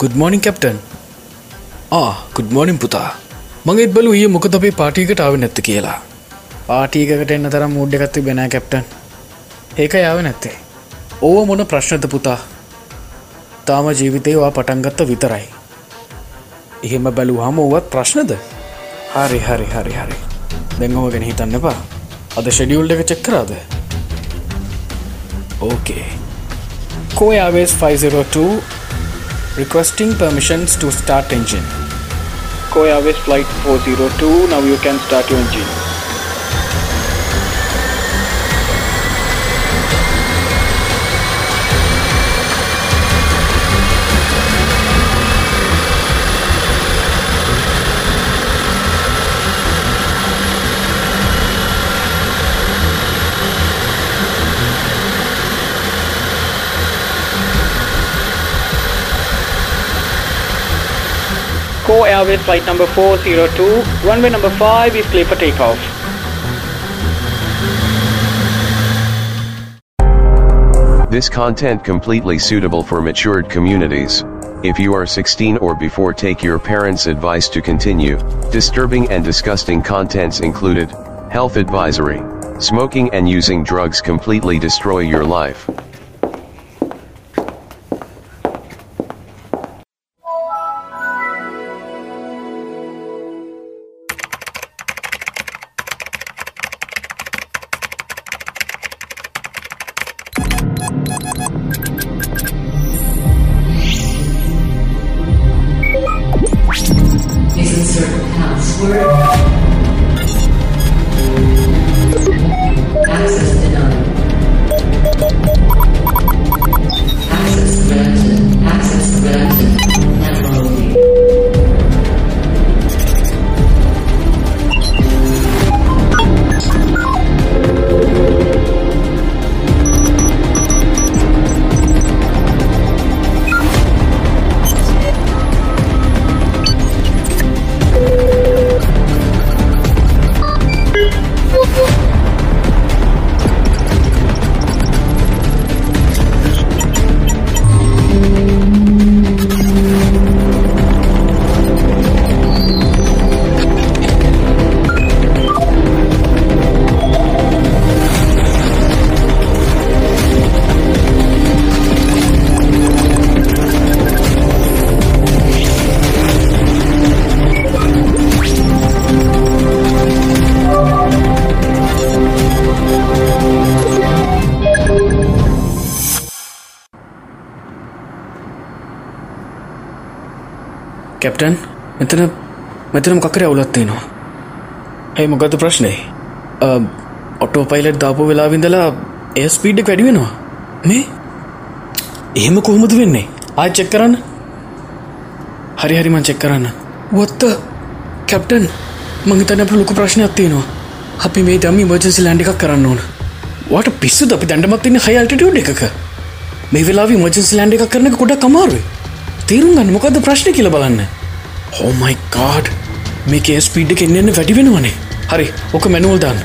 Good මෝනිින් captain ආ good මෝනිින් පුතා. මගේත් බලු ඒ මොකද අපේ පාටිකට ආව නැත්ත කියලා. පාටීකට එන්න තරම් මුඩ්ඩ එකත්ති බෙනෑ කැප්ටන් ඒක යාව නැත්තේ. ඕව මොන ප්‍රශ්නත පුතා? තාම ජීවිතයවා පටන්ගත්ත විතරයි. එහෙම බැලූහම ඕවත් ප්‍රශ්නද? හරි හරි හරි හරි. දැංගම ගැන හිතන්න එපා. අද ෂෙඩියුල්ඩ එක චෙක්කරාද ඕකේ කෝ Airways 502 requesting permissions to start engine. Koya Airways Flight 402, now you can start your engine. Go Airways flight number 402, runway number 5 is clear for takeoff. This content completely suitable for matured communities. If you are 16 or before take your parents' advice to continue. Disturbing and disgusting contents included. Health advisory. Smoking and using drugs completely destroy your life. Captain මෙතන මෙතන මොකක්කර අවුලත්තිනවා ඇයි මොකද ප්‍රශ්නය auto pilot දාපු වෙලා විඳලා ඒ ස්පීඩ්ඩ වැඩි වෙනවා. මේ? එහෙම කොහොමද වෙන්නේ? ආය චෙක් කරන්න. හරි හරිමන් චෙක් කරන්න. වත්ත කැප්ටන් මංහිතන අප ලොකු ප්‍රශ්නයක් තියෙනවා. අපි මේ දම මර්ජන්සි ලෑන්ඩි එකක් කරන්න ඕන. වට පිස්සු අපි දැන්ඩමත්තින්න හයල්ටටියුඩ් එකක. මේ වෙලා මර්ජන්සි ලෑන්ඩ එකක් කරන කොඩ කමාරුවේ තේරුම් ගන්න මොකද ප්‍රශ්න කියල බලන්න. හෝමයි කාඩ් මේක ස්පීඩ් එක එන්න වැඩි වෙනවනේ. හරි ඕක මැනුවල් දාන්න.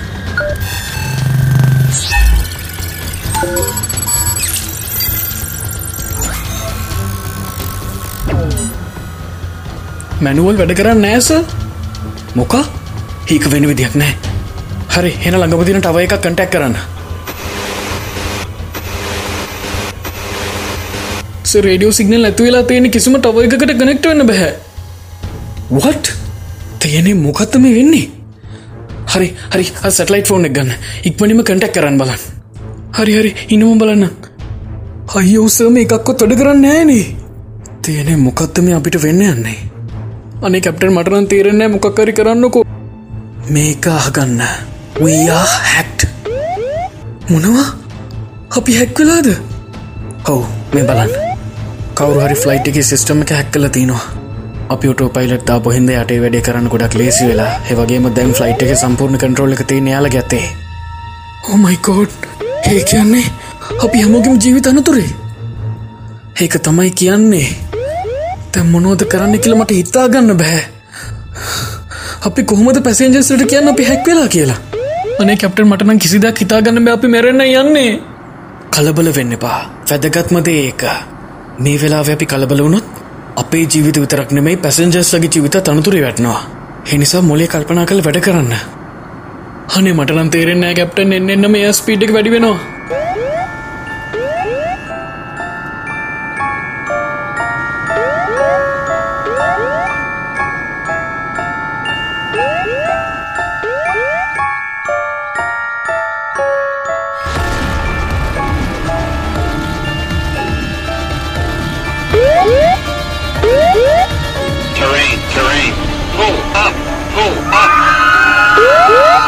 මැනුවල් වැඩ කරන්න නෑස මොකා? ඒක වෙන විදියක් නෑ හරි හෙන ළඟපතින ටව එක කටැක් කරන්න. රේඩියෝ සිගනල් ඇතු වෙලා තියෙන කිසිම ටව එකකට කනෙක්ට වන්න බැහැ වට තයනේ මොකත්තම වෙන්නේ? හරි හරි. සටලයිට ෆෝන් එක ගන්න. ඉක්මනිම කටැක් කරන්න බලන්න. හරි හරි. ඉනම බලන්න. අය උසම එකක්කො තොඩ කරන්න ෑනේ. තියනෙ මොකත්තම අපිට වෙන්න යන්නේ? අනේ කැප්ටන් මටරන් තේරෙන්නේ මොකක්කරි කරන්නකෝ. මේක අහගන්න. වයා හැක්ට් මොනවා? අපි හැක්වෙලාද හව් මේ බලන්න. කවරු හරි ෆ්ලයිට් එක සිස්ටම එක හැක්කල තිනවා අපි ට පයිලට පොහින්ද යට වැඩ කරන්න ගොඩක් ලේසි වෙලා. ඒවගේම දැන් ෆ්ලයිට් එක සම්පූර්ණ කටරෝල එක තිය යාල ගැත්තේ. Oh ඕමයිකෝඩ් ඒ කියන්නේ අපි හැමෝගම ජීවිත අනතුරේ. ඒක තමයි කියන්නේ. තැම් මොනෝද කරන්න කියල මට හිතාගන්න බෑ. අපි කොහොමද පැසෙන්ජස්ට කියන්න අපි හැක්වෙලා කියලා? අනේ කැප්ටන් මටනම් කිසිදක් හිතාගන්න අපි මැරෙන්න යන්නේ. කලබල වෙන්න එපා. වැදගත්මද ඒක. මේ වෙලා අපි කලබල වුණොත් අපේ ජීවිත විතරක් නෙමෙයි පැසෙන්ජර්ස්ලගේ ජීවිත තනතුරේ වැටනවා. ඒ නිසා මොලේ කල්පනා කරලා වැඩ කරන්න. අනේ මට නම් තේරෙන්නේ නැහැ කැප්ටන් එන්න එන්න මේ ස්පීඩ් එක වැඩි වෙනවා. Terrain.